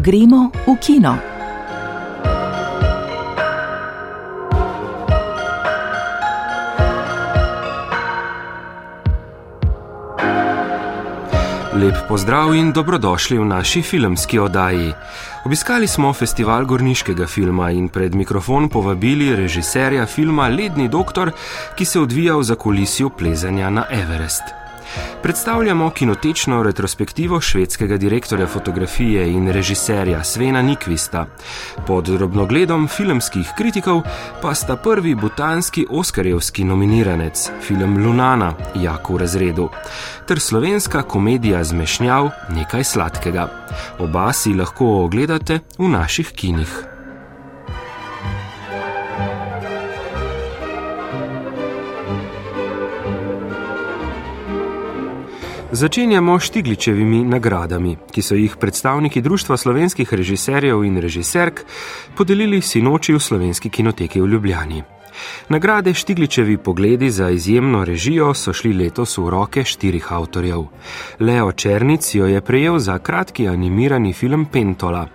Gremo v kino. Lep pozdrav in dobrodošli v naši filmski oddaji. Obiskali smo festival gorniškega filma in pred mikrofon povabili režiserja filma Ledni doktor, ki se odvija v zakulisju plezanja na Everest. Predstavljamo kinotečno retrospektivo švedskega direktorja fotografije in režiserja Svena Nikvista. Pod drobnogledom filmskih kritikov pa sta prvi butanski oskarjevski nominiranec, film Lunana, jako v razredu, ter slovenska komedija Zmešnjav nekaj sladkega. Oba si lahko ogledate v naših kinih. Začenjamo Štigličevimi nagradami, ki so jih predstavniki Društva slovenskih režiserjev in režiserk podelili sinoči v slovenski kinoteki v Ljubljani. Nagrade Štigličevi pogledi za izjemno režijo so šli letos v roke štirih avtorjev. Leo Černic jo je prejel za kratki animirani film Pentola,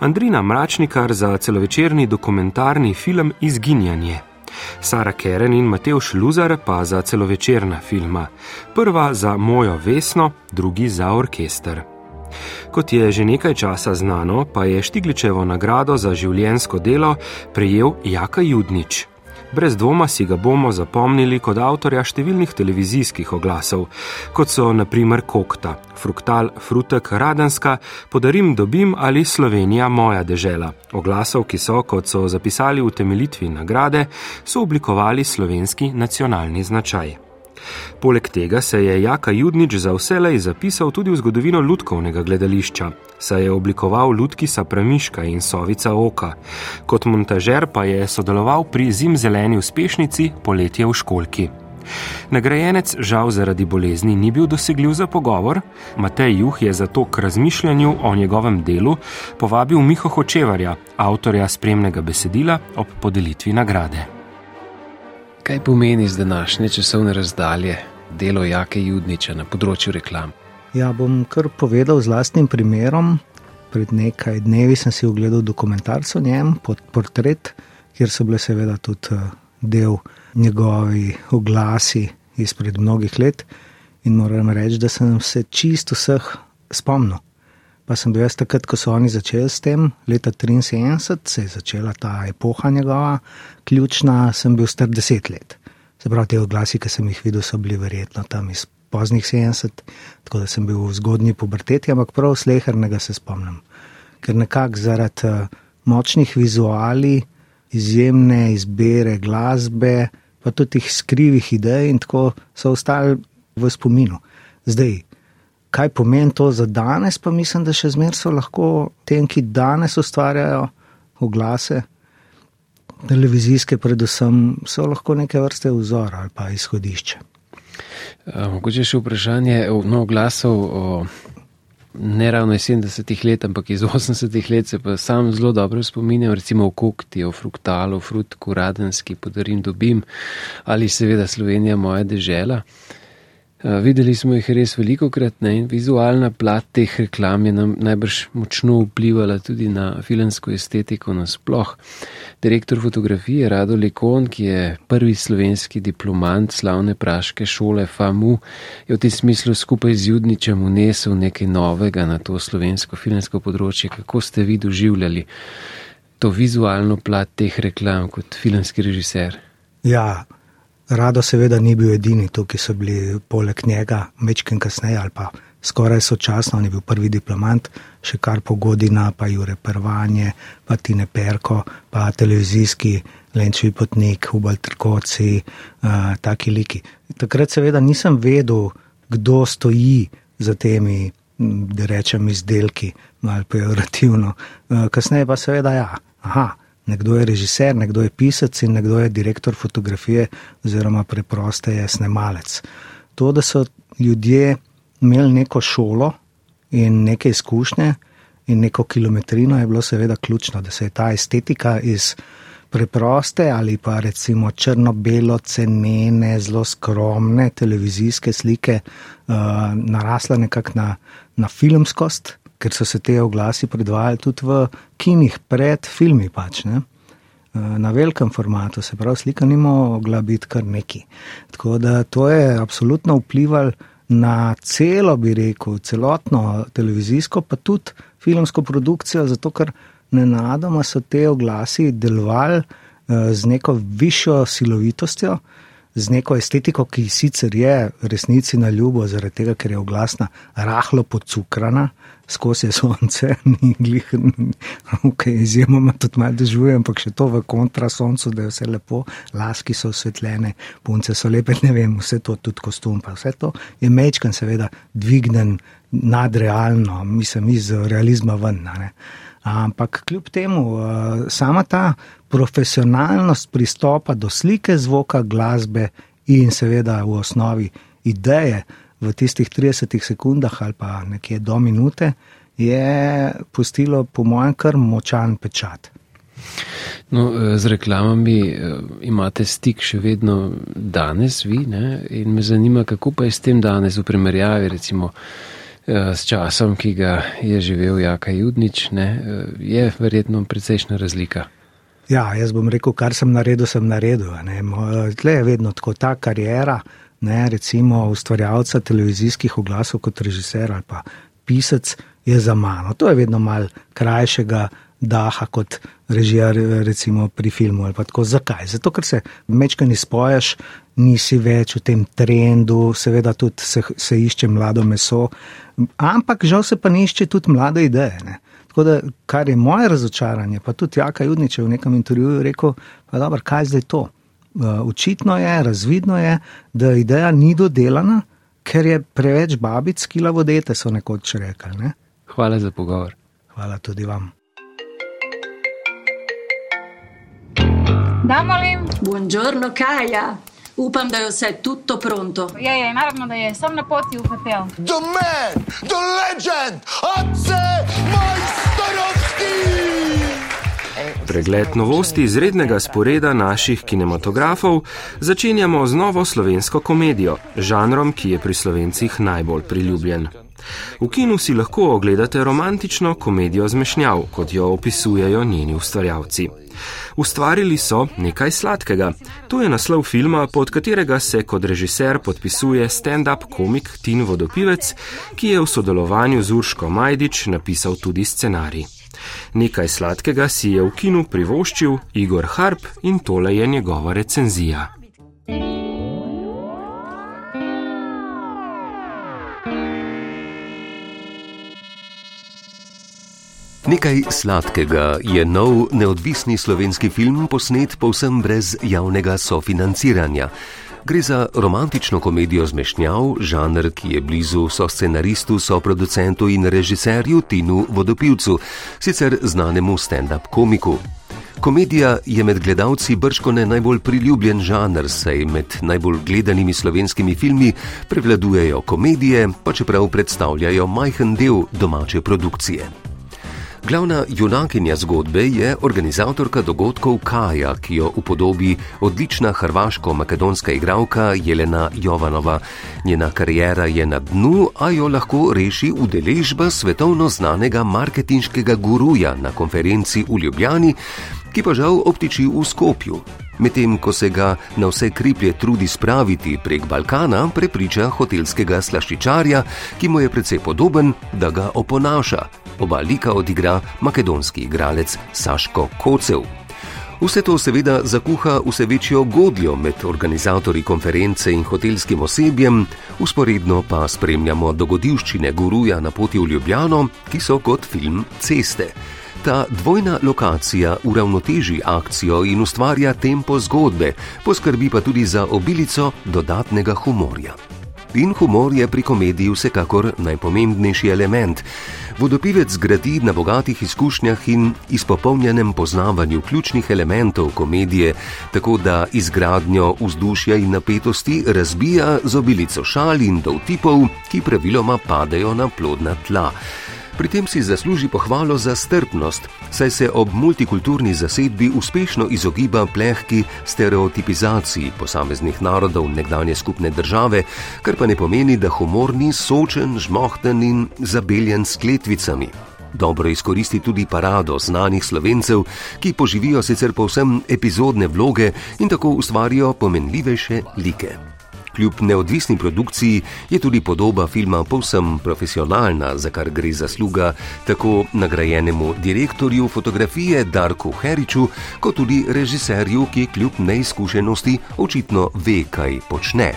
Andrina Mračnikar za celovečerni dokumentarni film Izginjanje. Sara Keren in Mateuš Luzar pa za celovečerna filma. Prva za Mojo Vesno, drugi za orkester. Kot je že nekaj časa znano, pa je Štigličevo nagrado za življensko delo prejel Jaka Judnič. Brez dvoma si ga bomo zapomnili kot avtorja številnih televizijskih oglasov, kot so naprimer Kokta, Fruktal, Frutek, Radenska, Podarim dobim ali Slovenija moja dežela. Oglasov, ki so, kot so zapisali v temeljitvi nagrade, so oblikovali slovenski nacionalni značaj. Poleg tega se je Jaka Judnič za vselej zapisal tudi v zgodovino lutkovnega gledališča, saj je oblikoval lutkisa Premiška in Sovica Oka. Kot montažer pa je sodeloval pri zimzeleni uspešnici Poletje v školki. Nagrajenec žal zaradi bolezni ni bil dosegljiv za pogovor, Matej Juh je zato k razmišljanju o njegovem delu povabil Miho Hočevarja, avtorja spremnega besedila ob podelitvi nagrade. Kaj pomeni z današnje časovne razdalje delo Jake Judniča na področju reklam? Ja, bom kar povedal z vlastnim primerom. Pred nekaj dnevi sem si ogledal dokumentarco o njem, pod portret, kjer so bile seveda tudi eh, del njegovi oglasi izpred mnogih let. In moram reči, da sem se čisto vseh spomnil. Pa sem bil jaz takrat, ko so oni začeli s tem, leta 73, se je začela ta epoha njegova, ključna, sem bil star deset let. Se pravi, te oglasi, ki sem jih videl, so bili verjetno tam iz poznih 70, tako da sem bil v zgodnji puberteti, ampak prav slehernega se spomnim. Ker nekako zaradi uh, močnih vizuali, izjemne izbire glasbe, pa tudi tih skrivih idej in tako so ostali v spominu. Zdaj, kaj pomeni to za danes, pa mislim, da še zmeraj so lahko tem, ki danes ustvarjajo oglase, televizijske, predvsem, so lahko neke vrste vzor ali pa izhodišče. Mogoče še vprašanje no, oglasov o ne ravno iz 70-ih let, ampak iz 80-ih let se pa sam zelo dobro spominjam, recimo o kokti, o fruktalu, frutku, radenski, podarim dobim ali seveda Slovenija moja dežela. Videli smo jih res veliko krat ne? in vizualna plat teh reklam je nam najbrž močno vplivala tudi na filmsko estetiko nasploh. Direktor fotografije Rado Lekon, ki je prvi slovenski diplomant slavne praške šole FAMU, je v tem smislu skupaj z Judničem unesel nekaj novega na to slovensko filmsko področje. Kako ste vi doživljali to vizualno plat teh reklam kot filmski režiser? Ja, Rado seveda ni bil edini, tukaj so bili poleg njega, večkrat kasneje ali pa skoraj sočasno, on je bil prvi diplomant, še kar pogodina, pa Jure Prvanje, pa Tine Perko, pa televizijski Lenčevi potnik, Ubal Trkoci, uh, taki liki. Takrat seveda nisem vedel, kdo stoji za temi, da rečem, izdelki, malo pejorativno. Uh, kasneje pa seveda ja, aha. Nekdo je režiser, nekdo je pisec in nekdo je direktor fotografije, oziroma preproste je snemalec. To, da so ljudje imeli neko šolo in neke izkušnje in neko kilometrino, je bilo seveda ključno, da se je ta estetika iz preproste ali pa recimo črno-belo, cenene, zelo skromne televizijske slike uh, narasla nekako na, na filmskost ker so se te oglasi predvajali tudi v kinih pred filmi. Pač, ne? Na velikem formatu, se pravi, slika ni mogla biti kar neki. Tako da to je absolutno vplivalo na celo, bi rekel, celotno televizijsko, pa tudi filmsko produkcijo, zato ker nenadoma so te oglasi delovali z neko višjo silovitostjo, z neko estetiko, ki sicer je resnici na ljubo, zaradi tega, ker je oglasna rahlo podcukrana, skozi sonce, ni glih, ok, izjemoma tudi malo dežuje, ampak še to v kontra soncu, da je vse lepo, laski so osvetljene, punce so lepe, ne vem, vse to, tudi kostum, pa vse to je mečkan, seveda, dvignen nadrealno, mislim, iz realizma ven. Ne. Ampak kljub temu, sama ta profesionalnost pristopa do slike, zvoka, glasbe in seveda v osnovi ideje v tistih 30 sekundah ali pa nekje do minute, je pustilo, po mojem, kar močan pečat. No, z reklamami imate stik še vedno danes, vi, ne? in me zanima, kako pa je s tem danes v primerjavi, recimo. S časom, ki ga je živel Jaka Judnič, ne, je verjetno precejšna razlika. Ja, jaz bom rekel, kar sem naredil, sem naredil. Tle je vedno tako ta karijera, ne, recimo ustvarjalca televizijskih oglasov kot režiser ali pa pisec je za mano. To je vedno mal krajšega daha kot režija recimo pri filmu ali pa tako. Zakaj? Zato, ker se mečkaj ni spoješ, nisi več v tem trendu, seveda tudi se, se išče mlado meso, ampak žal se pa ne išče tudi mlade ideje. Ne? Tako da, kar je moje razočaranje, pa tudi Jaka Judnič v nekem intervjuju rekel, pa dobro, kaj zdaj to? Očitno je, razvidno je, da ideja ni dodelana, ker je preveč babic, ki lavodete, so nekoč rekli. Ne? Hvala za pogovor. Hvala tudi vam. Da, molim. Buongiorno, Kaja. Upam, da je vse tutto pronto. Je, je, naravno, da je, sem na poti v hotel. The man, the legend, Ace Majsterovski! Pregled novosti izrednega sporeda naših kinematografov začenjamo z novo slovensko komedijo, žanrom, ki je pri slovencih najbolj priljubljen. V kinu si lahko ogledate romantično komedijo zmešnjav, kot jo opisujejo njeni ustvarjalci. Ustvarili so nekaj sladkega. To je naslov filma, pod katerega se kot režiser podpisuje stand-up komik Tin Vodopivec, ki je v sodelovanju z Urško Majdič napisal tudi scenarij. Nekaj sladkega si je v kinu privoščil Igor Harp in tole je njegova recenzija. Nekaj sladkega je nov neodvisni slovenski film posnet povsem brez javnega sofinanciranja. Gre za romantično komedijo zmešnjav, žanr, ki je blizu so scenaristu, so producentu in režiserju Tinu Vodopivcu, sicer znanemu stand-up komiku. Komedija je med gledalci brškone najbolj priljubljen žanr, saj med najbolj gledanimi slovenskimi filmi prevladujejo komedije, pa čeprav predstavljajo majhen del domače produkcije. Glavna junakinja zgodbe je organizatorka dogodkov Kaja, ki jo upodobi odlična hrvaško-makedonska igralka Jelena Jovanova. Njena karijera je na dnu, a jo lahko reši udeležba svetovno znanega marketinškega guruja na konferenci v Ljubljani, ki pa žal obtiči v Skopju. Medtem ko se ga na vse kriplje trudi spraviti prek Balkana, prepriča hotelskega slaščičarja, ki mu je precej podoben, da ga oponaša. Oba lika odigra makedonski igralec Saško Kocev. Vse to seveda zakuha vse večjo godljo med organizatorji konference in hotelskim osebjem, usporedno pa spremljamo dogodivščine guruja na poti v Ljubljano, ki so kot film ceste. Ta dvojna lokacija uravnoteži akcijo in ustvarja tempo zgodbe, poskrbi pa tudi za obilico dodatnega humorja. In humor je pri komediji vsekakor najpomembnejši element. Vodopivec gradi na bogatih izkušnjah in izpopolnjenem poznavanju ključnih elementov komedije, tako da izgradnjo vzdušja in napetosti razbija z obilico šal in dovtipov, ki praviloma padajo na plodna tla. Pri tem si zasluži pohvalo za strpnost, saj se ob multikulturni zasedbi uspešno izogiba plehki stereotipizaciji posameznih narodov nekdanje skupne države, kar pa ne pomeni, da humor ni sočen, žmohten in zabeljen s kletvicami. Dobro izkoristi tudi parado znanih slovencev, ki poživijo sicer povsem epizodne vloge in tako ustvarijo pomenljivejše like. Kljub neodvisni produkciji je tudi podoba filma povsem profesionalna, za kar gre zasluga tako nagrajenemu direktorju fotografije Darku Heriču, kot tudi režiserju, ki kljub neizkušenosti očitno ve, kaj počne.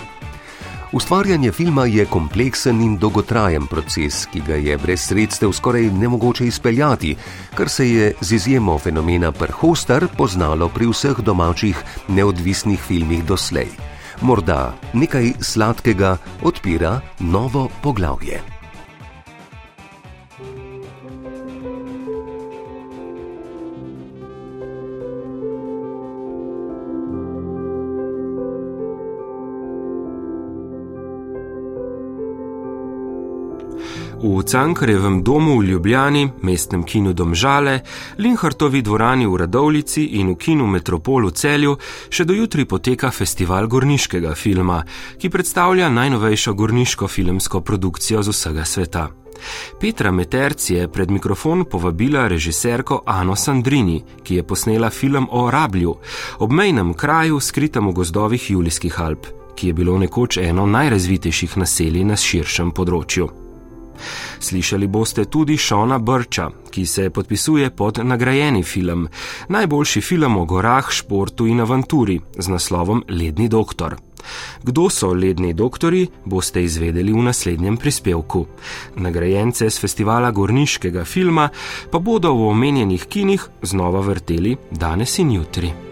Ustvarjanje filma je kompleksen in dolgotrajen proces, ki ga je brez sredstev skoraj nemogoče izpeljati, kar se je z izjemo fenomena Prhostar poznalo pri vseh domačih neodvisnih filmih doslej morda nekaj sladkega odpira novo poglavje. V Cankarjevem domu v Ljubljani, mestnem kinu Domžale, Linhartovi dvorani v Radovlici in v kinu Metropol v Celju še dojutri poteka festival gorniškega filma, ki predstavlja najnovejšo gorniško filmsko produkcijo z vsega sveta. Petra Meterci je pred mikrofon povabila režiserko Ano Sandrini, ki je posnela film o Rablju, obmejnem kraju skritem v gozdovih Julijskih Alp, ki je bilo nekoč eno najrazvitejših naselij na širšem področju. Slišali boste tudi Šona Brča, ki se podpisuje pod nagrajeni film, najboljši film o gorah, športu in avanturi z naslovom Ledni doktor. Kdo so ledni doktori, boste izvedeli v naslednjem prispevku. Nagrajence z festivala gorniškega filma pa bodo v omenjenih kinih znova vrteli danes in jutri.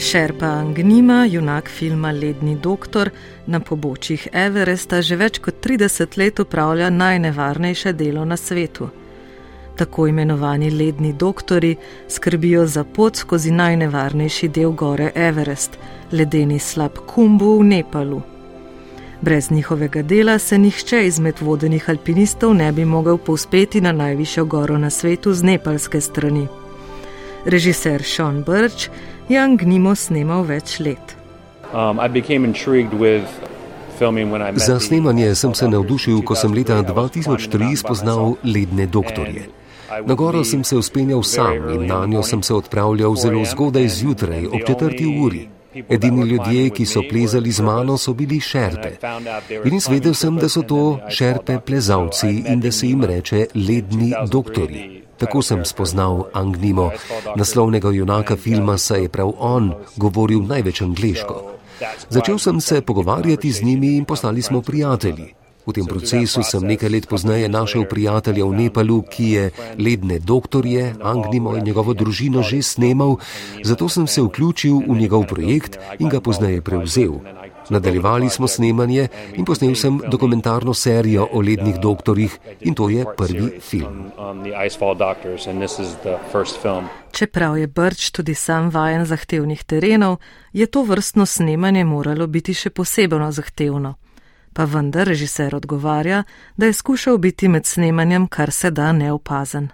Šerpa Angnima, junak filma Ledni doktor, na pobočjih Everesta že več kot 30 let upravlja najnevarnejše delo na svetu. Tako imenovani ledni doktori skrbijo za pot skozi najnevarnejši del gore Everest, ledeni slab Kumbu v Nepalu. Brez njihovega dela se nihče izmed vodenih alpinistov ne bi mogel povzpeti na najvišjo goro na svetu z nepalske strani. Režiser Sean Birch je Angnimo snemal več let. Um, Za snemanje sem se navdušil, ko sem leta 2003 spoznal ledne doktorje. Na goro sem se uspenjal sam in na njo sem se odpravljal zelo zgodaj zjutraj, ob četrti uri. Edini ljudje, ki so plezali z mano, so bili šerpe. In izvedel sem, da so to šerpe plezalci in da se jim reče ledni doktori. Tako sem spoznal Angnimo, naslovnega junaka filma, saj je prav on govoril največ angliško. Začel sem se pogovarjati z njimi in postali smo prijatelji. V tem procesu sem nekaj let pozneje našel prijatelja v Nepalu, ki je ledne doktorje, Angnimo in njegovo družino že snemal, zato sem se vključil v njegov projekt in ga pozneje prevzel. Nadaljevali smo snemanje in posnel sem dokumentarno serijo o lednih doktorjih in to je prvi film. Čeprav je Brč tudi sam vajen zahtevnih terenov, je to vrstno snemanje moralo biti še posebno zahtevno. Pa vendar režiser odgovarja, da je skušal biti med snemanjem kar se da neopazen.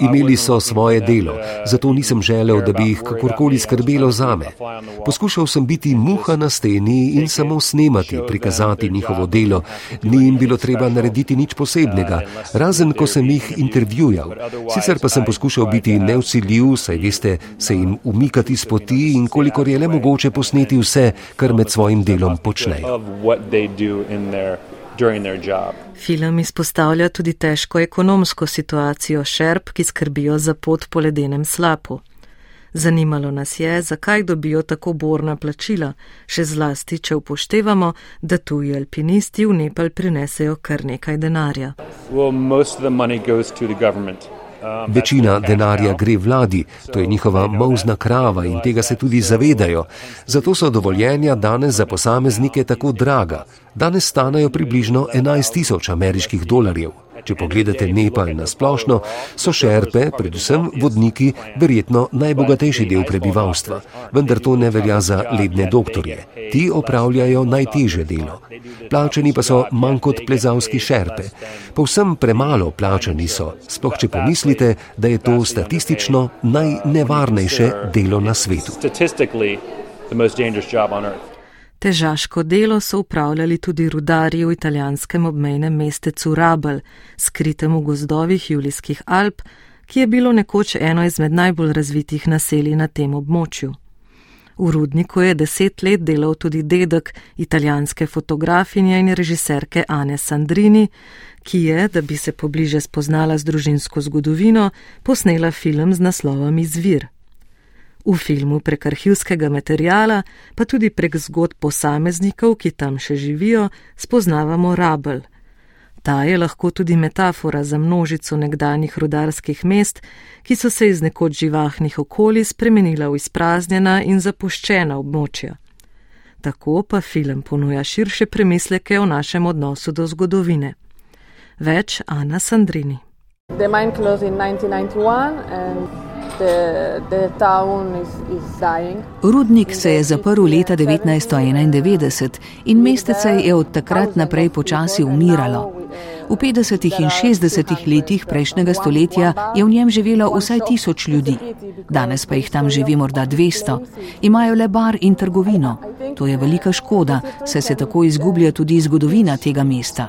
Imeli so svoje delo, zato nisem želel, da bi jih kakorkoli skrbelo zame. Poskušal sem biti muha na steni in samo snemati, prikazati njihovo delo. Ni jim bilo treba narediti nič posebnega, razen ko sem jih intervjujal. Sicer pa sem poskušal biti neusiljiv, saj veste, se jim umikati z poti in kolikor je le mogoče posneti vse, kar med svojim delom počnejo. Film izpostavlja tudi težko ekonomsko situacijo šerp, ki skrbijo za pot po ledenem slapu. Zanimalo nas je, zakaj dobijo tako borna plačila, še zlasti, če upoštevamo, da tuji alpinisti v Nepal prinesejo kar nekaj denarja. Well, Večina denarja gre vladi, to je njihova mozna krava in tega se tudi zavedajo. Zato so dovoljenja danes za posameznike tako draga. Danes stanejo približno 11 tisoč ameriških dolarjev. Če pogledate Nepal na splošno, so šerpe, predvsem vodniki, verjetno najbogatejši del prebivalstva, vendar to ne velja za ledne doktorje. Ti opravljajo najteže delo. Plačani pa so manj kot plezalski šerpe. Povsem premalo plačani so, sploh če pomislite, da je to statistično najnevarnejše delo na svetu. Težaško delo so upravljali tudi rudarji v italijanskem obmejnem mestecu Rabel, skritem v gozdovih Julijskih Alp, ki je bilo nekoč eno izmed najbolj razvitih naselij na tem območju. V rudniku je deset let delal tudi dedek italijanske fotografinje in režiserke Ane Sandrini, ki je, da bi se pobliže spoznala z družinsko zgodovino, posnela film z naslovom Izvir. V filmu prek arhivskega materijala, pa tudi prek zgodb posameznikov, ki tam še živijo, spoznavamo rabel. Ta je lahko tudi metafora za množico nekdanjih rudarskih mest, ki so se iz nekoč živahnih okolij spremenila v izpraznjena in zapuščena območja. Tako pa film ponuja širše premisleke o našem odnosu do zgodovine. Več Ana Sandrini. The mine closed in 1991 and Rudnik se je zaprl leta 1991 in mestece je od takrat naprej počasi umiralo. V 50. in 60. letih prejšnjega stoletja je v njem živelo vsaj tisoč ljudi, danes pa jih tam živi morda 200. Imajo le bar in trgovino. To je velika škoda, saj se tako izgublja tudi zgodovina tega mesta.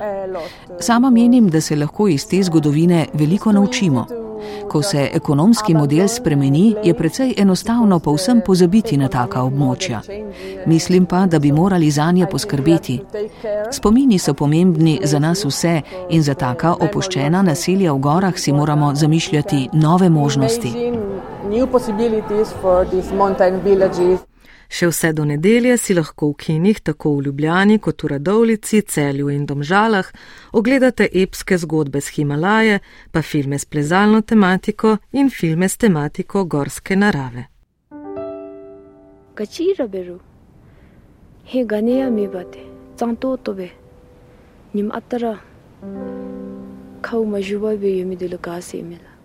Sama menim, da se lahko iz te zgodovine veliko naučimo. Ko se ekonomski model spremeni, je precej enostavno povsem pozabiti na taka območja. Mislim pa, da bi morali za nje poskrbeti. Spomini so pomembni za nas vse in za taka opuščena naselja v gorah si moramo zamišljati nove možnosti. Še vse do nedelje si lahko v kinih, tako v Ljubljani kot v Radovlici, Celju in Domžalah, ogledate epske zgodbe z Himalaje, pa filme s plezalno tematiko in filme s tematiko gorske narave. Kachira beru, he ganeja mi bate, canto tobe, njim atara, kau ma živoj bi jumi delokasi imela.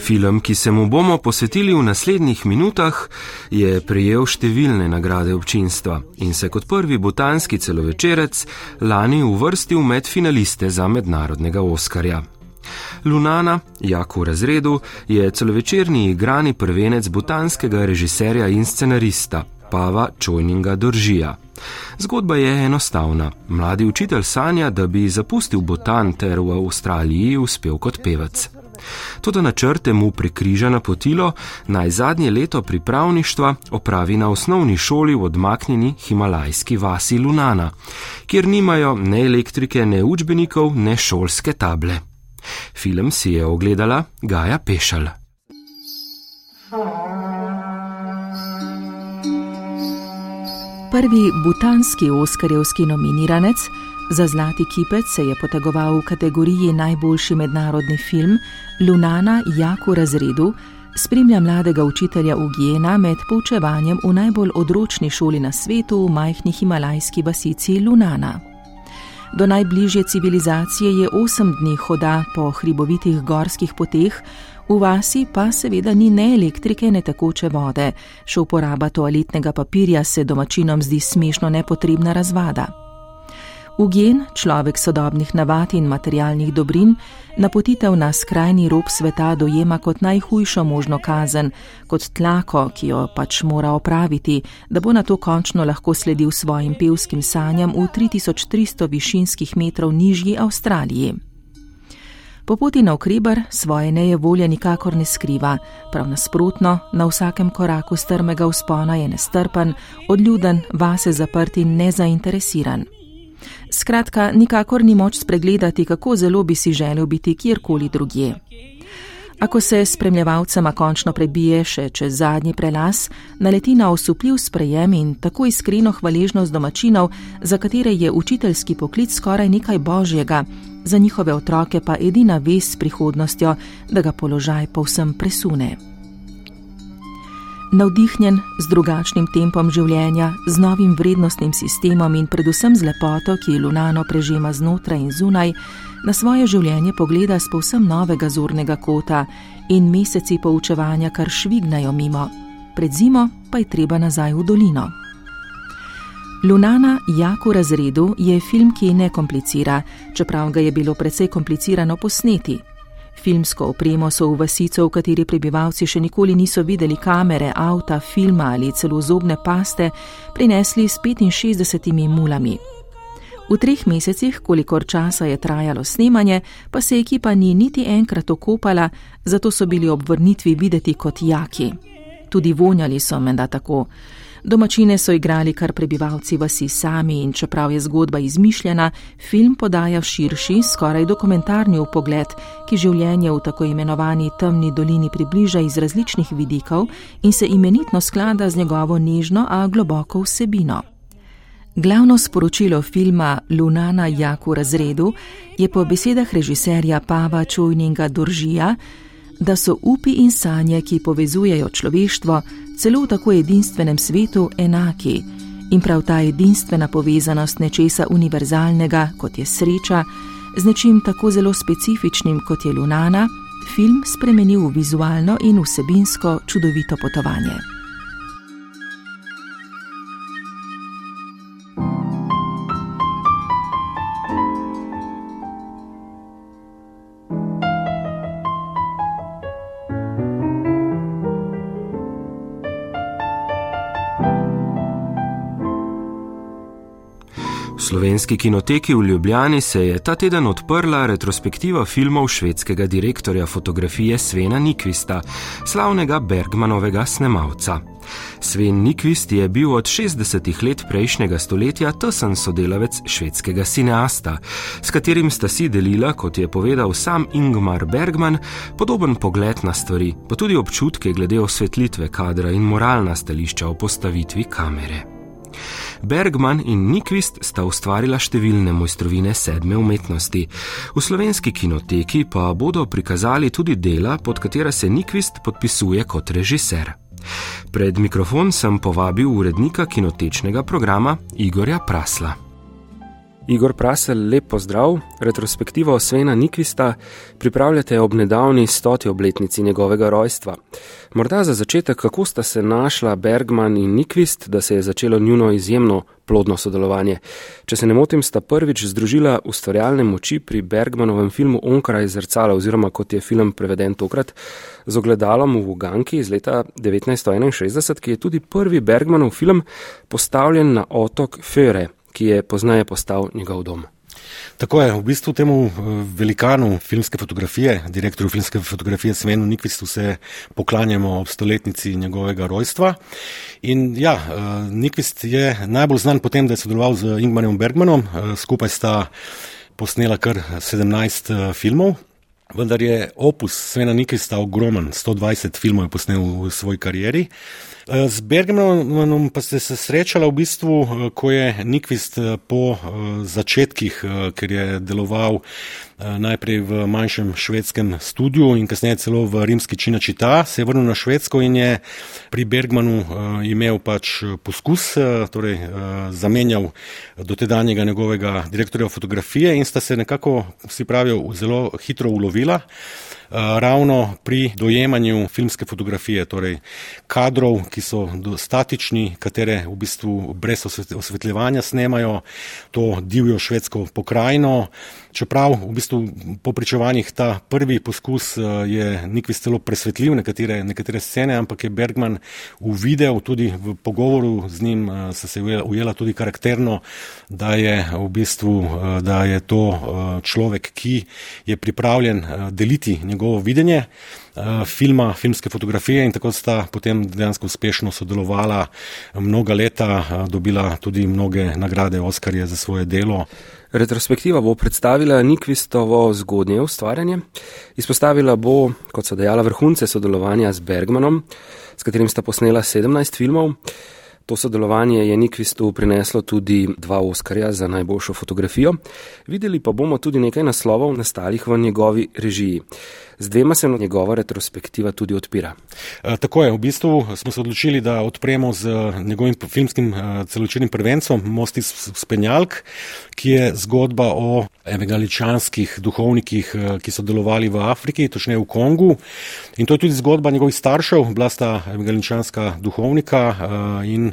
Film, ki se mu bomo posvetili v naslednjih minutah, je prejel številne nagrade občinstva in se kot prvi botanski celovečerec lani uvrstil med finaliste za mednarodnega Oskarja. Lunana, jako v razredu, je celovečerni igrani prvenec botanskega režiserja in scenarista Pava Čojninga Doržija. Zgodba je enostavna. Mladi učitelj sanja, da bi zapustil botan ter v Avstraliji uspel kot pevec. Toda načrte mu prekriža napotilo naj zadnje leto pripravništva opravi na osnovni šoli v odmaknjeni himalajski vasi Lunana, kjer nimajo ne elektrike, ne učbenikov, ne šolske table. Film si je ogledala Gaja Pešal. Prvi butanski oskarjevski nominiranec Za zlati kipec se je potegoval v kategoriji najboljši mednarodni film Lunana Jaku razredu, spremlja mladega učitelja Ugijena med poučevanjem v najbolj odročni šoli na svetu v majhni himalajski vasici Lunana. Do najbližje civilizacije je osem dni hoda po hribovitih gorskih poteh, v vasi pa seveda ni ne elektrike, ne tekoče vode, še uporaba toaletnega papirja se domačinom zdi smešno nepotrebna razvada. Ugen, človek sodobnih navad in materialnih dobrin, napotitev na skrajni rob sveta dojema kot najhujšo možno kazen, kot tlako, ki jo pač mora opraviti, da bo na to končno lahko sledil svojim pevskim sanjam v 3300 višinskih metrov nižji Avstraliji. Po poti na okribar svoje neje volje nikakor ne skriva, prav nasprotno, na vsakem koraku strmega vzpona je nestrpen, odljuden, vase zaprt in nezainteresiran. Skratka, nikakor ni moč spregledati, kako zelo bi si želel biti kjerkoli drugje. Ako se spremljevalcema končno prebije še čez zadnji prelas, naleti na osupljiv sprejem in tako iskreno hvaležnost domačinov, za katere je učiteljski poklic skoraj nekaj božjega, za njihove otroke pa edina vez s prihodnostjo, da ga položaj povsem presune. Navdihnjen z drugačnim tempom življenja, z novim vrednostnim sistemom in predvsem z lepoto, ki Lunano prežema znotraj in zunaj, na svoje življenje pogleda z povsem novega zornega kota in meseci poučevanja kar švignajo mimo, pred zimo pa je treba nazaj v dolino. Lunana Jako razredu je film, ki ne komplicira, čeprav ga je bilo precej komplicirano posneti. Filmsko opremo so v vasico, v kateri prebivalci še nikoli niso videli kamere, avta, filma ali celo zobne paste, prinesli s 65 mulami. V treh mesecih, kolikor časa je trajalo snemanje, pa se ekipa ni niti enkrat okopala, zato so bili ob vrnitvi videti kot jaki. Tudi vonjali so menda tako. Domačine so igrali kar prebivalci vasi sami in čeprav je zgodba izmišljena, film podaja širši, skoraj dokumentarni pogled, ki življenje v tako imenovani temni dolini približa iz različnih vidikov in se imenitno sklada z njegovo nežno, a globoko vsebino. Glavno sporočilo filma Lunana Jaku razredu je po besedah režiserja Pava Čujninga Doržija, da so upi in sanje, ki povezujejo človeštvo, celo v tako edinstvenem svetu enaki. In prav ta edinstvena povezanost nečesa univerzalnega, kot je sreča, z nečim tako zelo specifičnim, kot je Lunana, film spremeni v vizualno in vsebinsko čudovito potovanje. Slovenski kinoteki v Ljubljani se je ta teden odprla retrospektiva filmov švedskega direktorja fotografije Svena Nikvista, slavnega Bergmanovega snemalca. Sven Nikvist je bil od 60-ih let prejšnjega stoletja tesen sodelavec švedskega cineasta, s katerim sta si delila, kot je povedal sam Ingmar Bergman, podoben pogled na stvari, pa tudi občutke glede osvetlitve kadra in moralna stališča o postavitvi kamere. Bergman in Nikvist sta ustvarila številne mojstrovine sedme umetnosti. V slovenski kinoteki pa bodo prikazali tudi dela, pod katera se Nikvist podpisuje kot režiser. Pred mikrofon sem povabil urednika kinotečnega programa Igorja Prasla. Igor Prasel, lep pozdrav. Retrospektivo Svena Nikvista pripravljate ob nedavni stoti obletnici njegovega rojstva. Morda za začetek, kako sta se našla Bergman in Nikvist, da se je začelo njuno izjemno plodno sodelovanje. Če se ne motim, sta prvič združila ustvarjalne moči pri Bergmanovem filmu Onkraj zrcala, oziroma kot je film preveden tokrat, z ogledalom v Uganki iz leta 1961, ki je tudi prvi Bergmanov film postavljen na otok Före ki je poznaje postal njegov dom. Tako je, v bistvu temu eh, velikanu filmske fotografije, direktorju filmske fotografije Svenu Nikvistu se poklanjamo ob stoletnici njegovega rojstva. In ja, eh, Nikvist je najbolj znan po tem, da je sodeloval z Ingmarjem Bergmanom, eh, skupaj sta posnela kar 17 filmov. Vendar je opus Svena Nikvista ogromen, 120 filmov je posnel v svoji karieri. Eh, z Bergmanom pa ste se srečali v bistvu, eh, ko je Nikvist eh, po začetkih, ker je deloval najprej v manjšem švedskem studiu in kasneje celo v rimski Činačita, se je vrnil na Švedsko in je pri Bergmanu imel pač poskus, torej zamenjal dotedanjega njegovega direktorja fotografije in sta se nekako, si pravijo, zelo hitro ulovila. Eh, ravno pri dojemanju filmske fotografije, torej kadrov, ki so statični, katere v bistvu brez osvetljevanja snemajo to divjo švedsko pokrajino. Čeprav v bistvu po pričevanjih ta prvi poskus eh, je Nikvis celo presvetljiv nekatere, nekatere scene, ampak je Bergman uvidel tudi v pogovoru z njim, eh, se je ujela tudi karakterno, da je v bistvu, da je to človek, ki je pripravljen deliti njegov njegovo videnje filma, filmske fotografije in tako sta potem dejansko uspešno sodelovala mnoga leta, dobila tudi mnoge nagrade Oskarje za svoje delo. Retrospektiva bo predstavila Nikvistovo zgodnje ustvarjanje, izpostavila bo, kot so dejala, vrhunce sodelovanja z Bergmanom, s katerim sta posnela 17 filmov. To sodelovanje je Nikvistu prineslo tudi dva Oskarja za najboljšo fotografijo. Videli pa bomo tudi nekaj naslovov nastalih v njegovi režiji. Z dvema se njegova retrospektiva tudi odpira. E, tako je, v bistvu smo se odločili, da odpremo z njegovim filmskim e, celočenim prvencem Most iz Spenjalk, ki je zgodba o evangeličanskih duhovnikih, e, ki so delovali v Afriki, točneje v Kongu. In to je tudi zgodba njegovih staršev, bila sta evangeličanska duhovnika in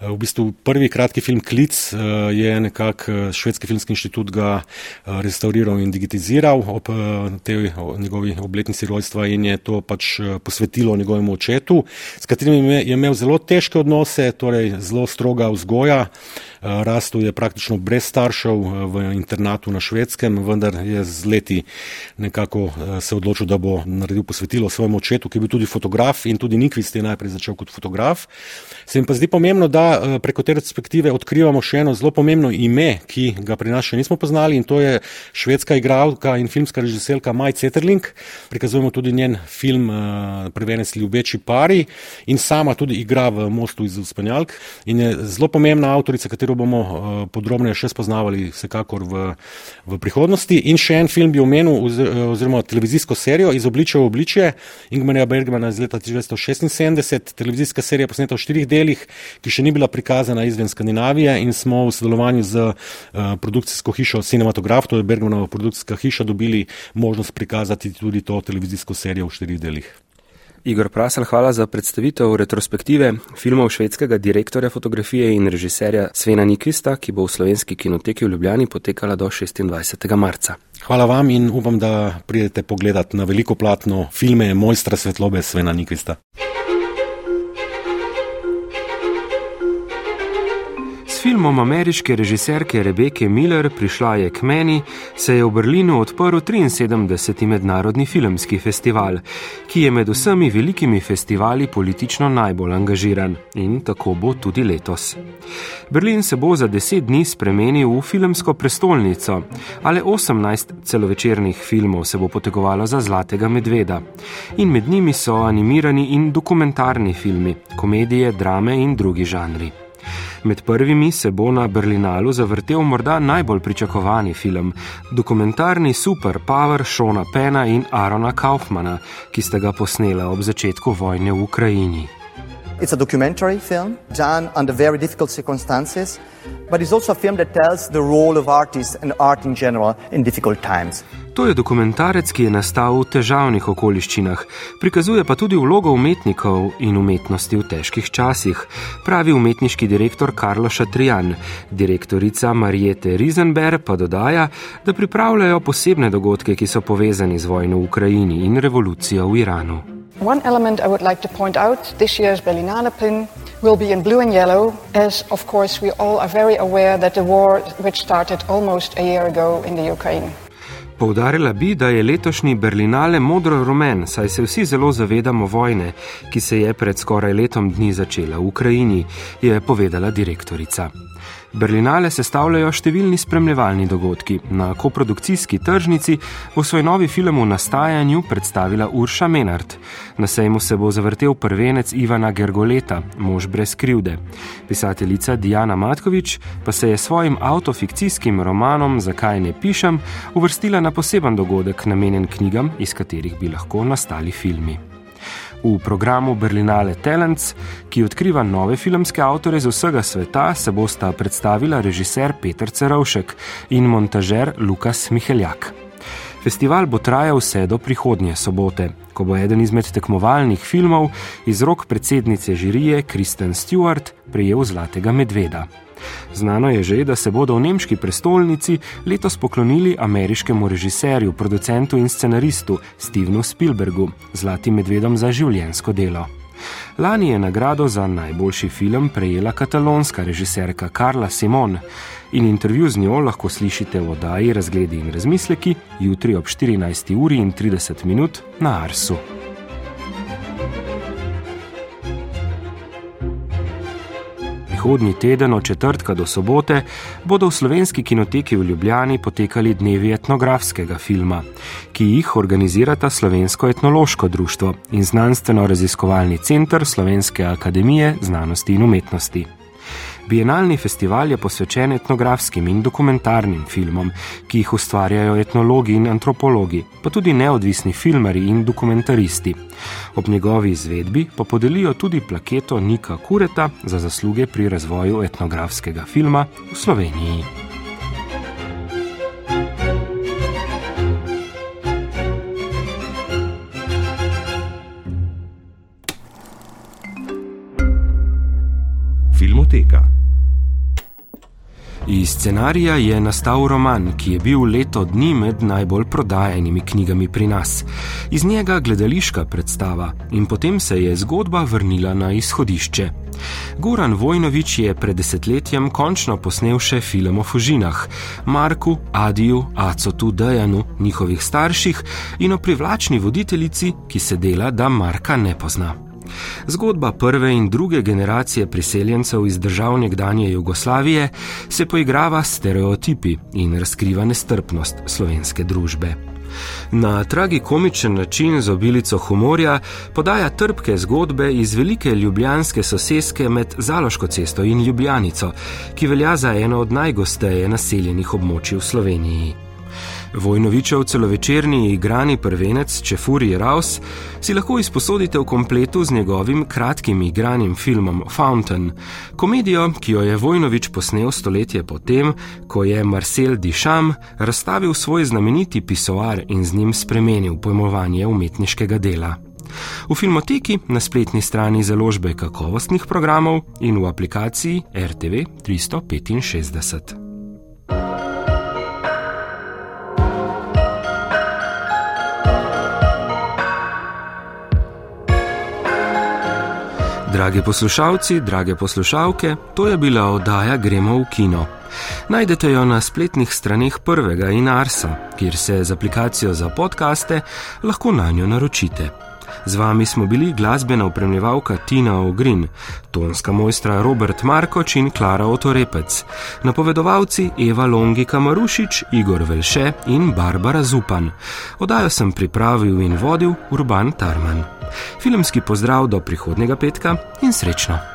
v bistvu prvi kratki film Klic eh, je nekako eh, Švedski filmski inštitut ga restauriral in digitiziral ob tej njegovi obletnici rojstva in je to pač posvetilo njegovemu očetu, s katerim je imel zelo težke odnose, torej zelo stroga vzgoja. Rastel je praktično brez staršev v internatu na švedskem, vendar je z leti nekako se odločil, da bo naredil posvetilo svojemu očetu, ki je bil tudi fotograf in tudi Nikvist je najprej začel kot fotograf. Se mi pa zdi pomembno, da Eh, preko te retrospektive odkrivamo še eno zelo pomembno ime, ki ga pri nas še nismo poznali in to je švedska igralka in filmska režiserka Maj Ceterling. Prikazujemo tudi njen film uh, Prevenec ljubeči pari in sama tudi igra v Mostu iz Spanjalk in je zelo pomembna avtorica, katero bomo uh, podrobneje še spoznavali vsekakor v, v prihodnosti. In še en film bi omenil, oz, oziroma televizijsko serijo iz obličja v obličje Ingmarja Bergmana iz leta 1976, televizijska serija posneta v štirih delih, ki še ni bila prikazana izven Skandinavije in smo v sodelovanju z uh, produkcijsko hišo Cinematograf, to je Bergmanova produkcijska hiša, dobili možnost prikazati tudi to televizijsko serijo v štirih delih. Igor Prasel, hvala za predstavitev retrospektive filmov švedskega direktorja fotografije in režiserja Svena Nikvista, ki bo v slovenski kinoteki v Ljubljani potekala do 26. marca. Hvala vam in upam, da pridete pogledat na veliko platno filme mojstra svetlobe Svena Nikvista. Filmom ameriške režiserke Rebeke Miller Prišla je k meni se je v Berlinu odprl 73. mednarodni filmski festival, ki je med vsemi velikimi festivali politično najbolj angažiran in tako bo tudi letos. Berlin se bo za deset dni spremenil v filmsko prestolnico, ali 18 celovečernih filmov se bo potegovalo za Zlatega medveda. In med njimi so animirani in dokumentarni filmi, komedije, drame in drugi žanri. Med prvimi se bo na Berlinalu zavrtel morda najbolj pričakovani film, dokumentarni Super Power Šona Pena in Arona Kaufmana, ki sta ga posnela ob začetku vojne v Ukrajini. It's a documentary film done under very difficult circumstances, but it's also a film that tells the role of artists and art in general in difficult times. To je dokumentarec, ki je nastal v težavnih okoliščinah, prikazuje pa tudi vlogo umetnikov in umetnosti v težkih časih, pravi umetniški direktor Karlo Šatrijan. Direktorica Marijete Rizenberg pa dodaja, da pripravljajo posebne dogodke, ki so povezani z vojno v Ukrajini in revolucijo v Iranu. One element I would like to point out this year's Berlinale pin will be in blue and yellow, as of course we all are very aware that the war, which started almost a year ago in the Ukraine. Poudarila bi, da je letošnji Berlinale modro-rumen, saj se vsi zelo zavedamo vojne, ki se je pred skoraj letom dni začela v Ukrajini, je povedala direktorica. Berlinale sestavljajo številni spremljevalni dogodki. Na koprodukcijski tržnici bo svoj novi film v nastajanju predstavila Urša Menard. Na sejmu se bo zavrtel prvenec Ivana Gergoleta, mož brez krivde. Pisateljica Diana Matkovič pa se je svojim autofikcijskim romanom Zakaj ne pišem uvrstila na poseben dogodek namenjen knjigam, iz katerih bi lahko nastali filmi. V programu Berlinale Talents, ki odkriva nove filmske avtore z vsega sveta, se bosta predstavila režiser Peter Cerovšek in montažer Lukas Miheljak. Festival bo trajal vse do prihodnje sobote, ko bo eden izmed tekmovalnih filmov iz rok predsednice žirije Kristen Stewart prejel Zlatega medveda. Znano je že, da se bodo v nemški prestolnici letos poklonili ameriškemu režiserju, producentu in scenaristu Stevenu Spielbergu, Zlatim medvedom za življensko delo. Lani je nagrado za najboljši film prejela katalonska režiserka Karla Simon in intervju z njo lahko slišite v oddaji Razgledi in razmisleki jutri ob 14. uri in 30 minut na Arsu. Prihodnji teden od četrtka do sobote bodo v slovenski kinoteki v Ljubljani potekali dnevi etnografskega filma, ki jih organizirata Slovensko etnološko društvo in znanstveno-raziskovalni center Slovenske akademije znanosti in umetnosti. Bienalni festival je posvečen etnografskim in dokumentarnim filmom, ki jih ustvarjajo etnologi in antropologi, pa tudi neodvisni filmari in dokumentaristi. Ob njegovi izvedbi pa podelijo tudi plaketo Nika Kureta za zasluge pri razvoju etnografskega filma v Sloveniji. Iz scenarija je nastal roman, ki je bil leto dni med najbolj prodajenimi knjigami pri nas. Iz njega gledališka predstava in potem se je zgodba vrnila na izhodišče. Goran Vojnovič je pred desetletjem končno posnel še film o Fužinah, Marku, Adiju, Acotu, Dejanu, njihovih starših in o privlačni voditeljici, ki se dela, da Marka ne pozna. Zgodba prve in druge generacije priseljencev iz držav nekdanje Jugoslavije se poigrava s stereotipi in razkriva nestrpnost slovenske družbe. Na tragikomičen način z obilico humorja podaja trpke zgodbe iz velike ljubljanske soseske med Zaloško cesto in Ljubljanico, ki velja za eno od najgosteje naseljenih območij v Sloveniji. Vojnovičev celovečerni igrani prvenec Čefuri Raus si lahko izposodite v kompletu z njegovim kratkim igranim filmom Fountain, komedijo, ki jo je Vojnovič posnel stoletje potem, ko je Marcel Dišam razstavil svoj znameniti pisoar in z njim spremenil pojmovanje umetniškega dela. V filmoteki na spletni strani založbe kakovostnih programov in v aplikaciji RTV 365. Drage poslušalci, drage poslušalke, to je bila oddaja Gremo v kino. Najdete jo na spletnih straneh prvega in Arsa, kjer se z aplikacijo za podkaste lahko na njo naročite. Z vami smo bili glasbena upremljevalka Tina Ogrin, tonska mojstra Robert Markoč in Klara Otorepec, napovedovalci Eva Longi Kamarušič, Igor Velše in Barbara Zupan. Odajo sem pripravil in vodil Urban Tarman. Filmski pozdrav do prihodnega petka in srečno!